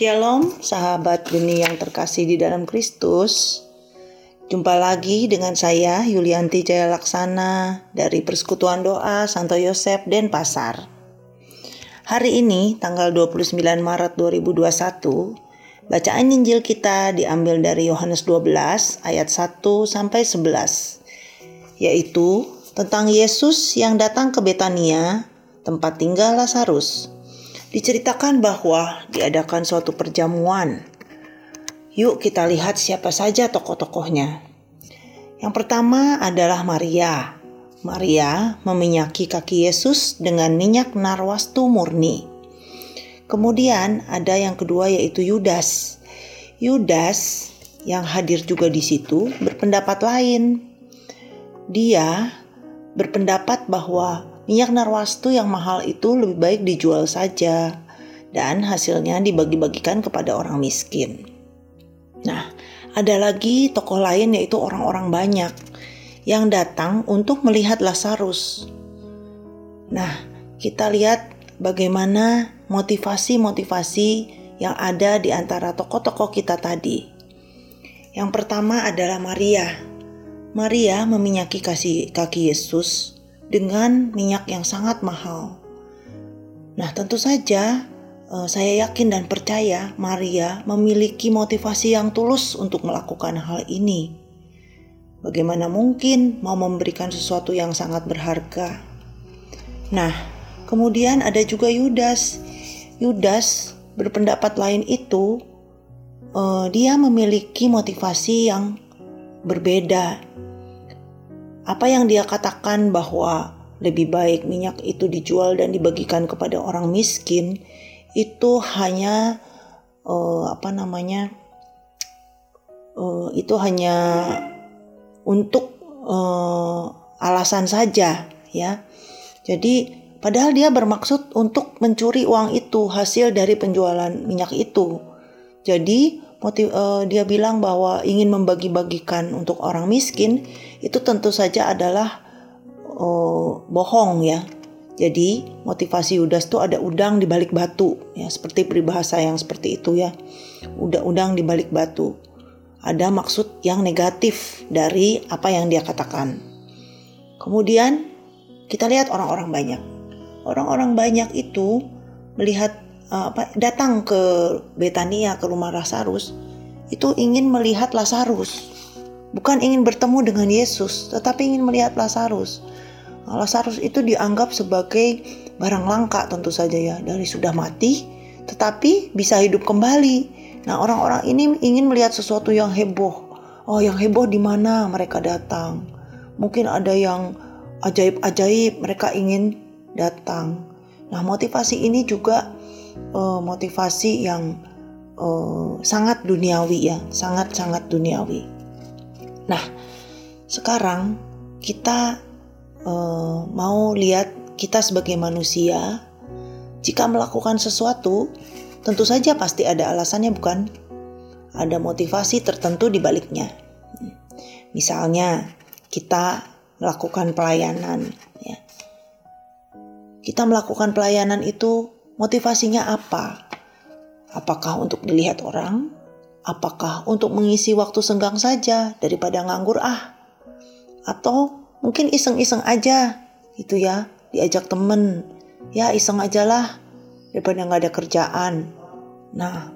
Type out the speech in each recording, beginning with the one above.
Shalom, sahabat benih yang terkasih di dalam Kristus. Jumpa lagi dengan saya Yulianti Jaya Laksana dari Persekutuan Doa Santo Yosef Denpasar. Hari ini tanggal 29 Maret 2021, bacaan Injil kita diambil dari Yohanes 12 ayat 1 sampai 11, yaitu tentang Yesus yang datang ke Betania, tempat tinggal Lazarus diceritakan bahwa diadakan suatu perjamuan. Yuk kita lihat siapa saja tokoh-tokohnya. Yang pertama adalah Maria. Maria meminyaki kaki Yesus dengan minyak narwastu murni. Kemudian ada yang kedua yaitu Yudas. Yudas yang hadir juga di situ berpendapat lain. Dia berpendapat bahwa Minyak narwastu yang mahal itu lebih baik dijual saja dan hasilnya dibagi-bagikan kepada orang miskin. Nah, ada lagi tokoh lain yaitu orang-orang banyak yang datang untuk melihat Lazarus. Nah, kita lihat bagaimana motivasi-motivasi yang ada di antara tokoh-tokoh kita tadi. Yang pertama adalah Maria. Maria meminyaki kaki Yesus dengan minyak yang sangat mahal. Nah, tentu saja uh, saya yakin dan percaya Maria memiliki motivasi yang tulus untuk melakukan hal ini. Bagaimana mungkin mau memberikan sesuatu yang sangat berharga? Nah, kemudian ada juga Yudas. Yudas berpendapat lain itu uh, dia memiliki motivasi yang berbeda apa yang dia katakan bahwa lebih baik minyak itu dijual dan dibagikan kepada orang miskin itu hanya uh, apa namanya uh, itu hanya untuk uh, alasan saja ya. Jadi padahal dia bermaksud untuk mencuri uang itu hasil dari penjualan minyak itu. Jadi motiv, uh, dia bilang bahwa ingin membagi-bagikan untuk orang miskin itu tentu saja adalah uh, bohong ya. Jadi motivasi Yudas itu ada udang di balik batu ya seperti peribahasa yang seperti itu ya. Udah udang di balik batu. Ada maksud yang negatif dari apa yang dia katakan. Kemudian kita lihat orang-orang banyak. Orang-orang banyak itu melihat apa datang ke Betania ke rumah Lazarus itu ingin melihat Lazarus. Bukan ingin bertemu dengan Yesus tetapi ingin melihat Lazarus. Nah, Lazarus itu dianggap sebagai barang langka tentu saja ya dari sudah mati tetapi bisa hidup kembali. Nah orang-orang ini ingin melihat sesuatu yang heboh. Oh yang heboh di mana mereka datang? Mungkin ada yang ajaib-ajaib mereka ingin datang. Nah motivasi ini juga uh, motivasi yang uh, sangat duniawi ya, sangat-sangat duniawi. Nah, sekarang kita uh, mau lihat kita sebagai manusia, jika melakukan sesuatu, tentu saja pasti ada alasannya, bukan? Ada motivasi tertentu di baliknya. Misalnya, kita melakukan pelayanan, ya. Kita melakukan pelayanan itu Motivasinya apa? Apakah untuk dilihat orang? Apakah untuk mengisi waktu senggang saja daripada nganggur ah? Atau mungkin iseng-iseng aja gitu ya, diajak temen. Ya iseng aja lah daripada nggak ada kerjaan. Nah,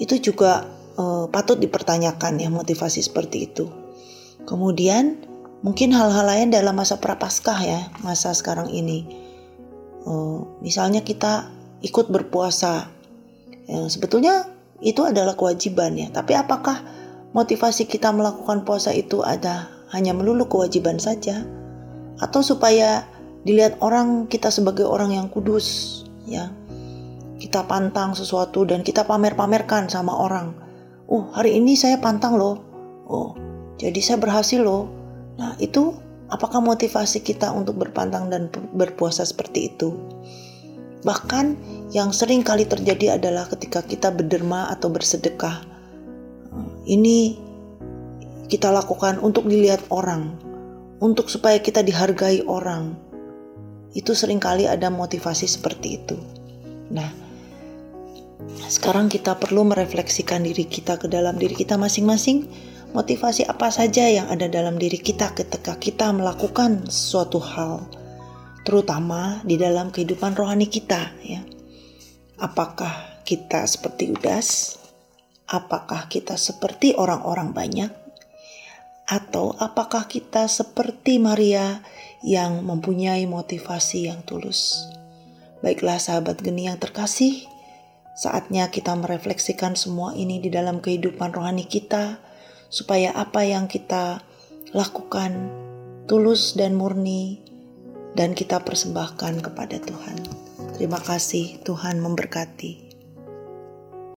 itu juga uh, patut dipertanyakan ya motivasi seperti itu. Kemudian mungkin hal-hal lain dalam masa prapaskah ya, masa sekarang ini. Uh, misalnya kita ikut berpuasa. Ya, sebetulnya itu adalah kewajiban ya. Tapi apakah motivasi kita melakukan puasa itu ada hanya melulu kewajiban saja atau supaya dilihat orang kita sebagai orang yang kudus ya. Kita pantang sesuatu dan kita pamer-pamerkan sama orang. Oh, hari ini saya pantang loh. Oh, jadi saya berhasil loh. Nah, itu apakah motivasi kita untuk berpantang dan berpuasa seperti itu? Bahkan yang sering kali terjadi adalah ketika kita berderma atau bersedekah. Ini kita lakukan untuk dilihat orang, untuk supaya kita dihargai orang. Itu sering kali ada motivasi seperti itu. Nah, Sekarang kita perlu merefleksikan diri kita ke dalam diri kita masing-masing. Motivasi apa saja yang ada dalam diri kita ketika kita melakukan suatu hal, terutama di dalam kehidupan rohani kita, ya. Apakah kita seperti Yudas? Apakah kita seperti orang-orang banyak? Atau apakah kita seperti Maria yang mempunyai motivasi yang tulus? Baiklah sahabat geni yang terkasih, saatnya kita merefleksikan semua ini di dalam kehidupan rohani kita, supaya apa yang kita lakukan tulus dan murni, dan kita persembahkan kepada Tuhan. Terima kasih, Tuhan memberkati.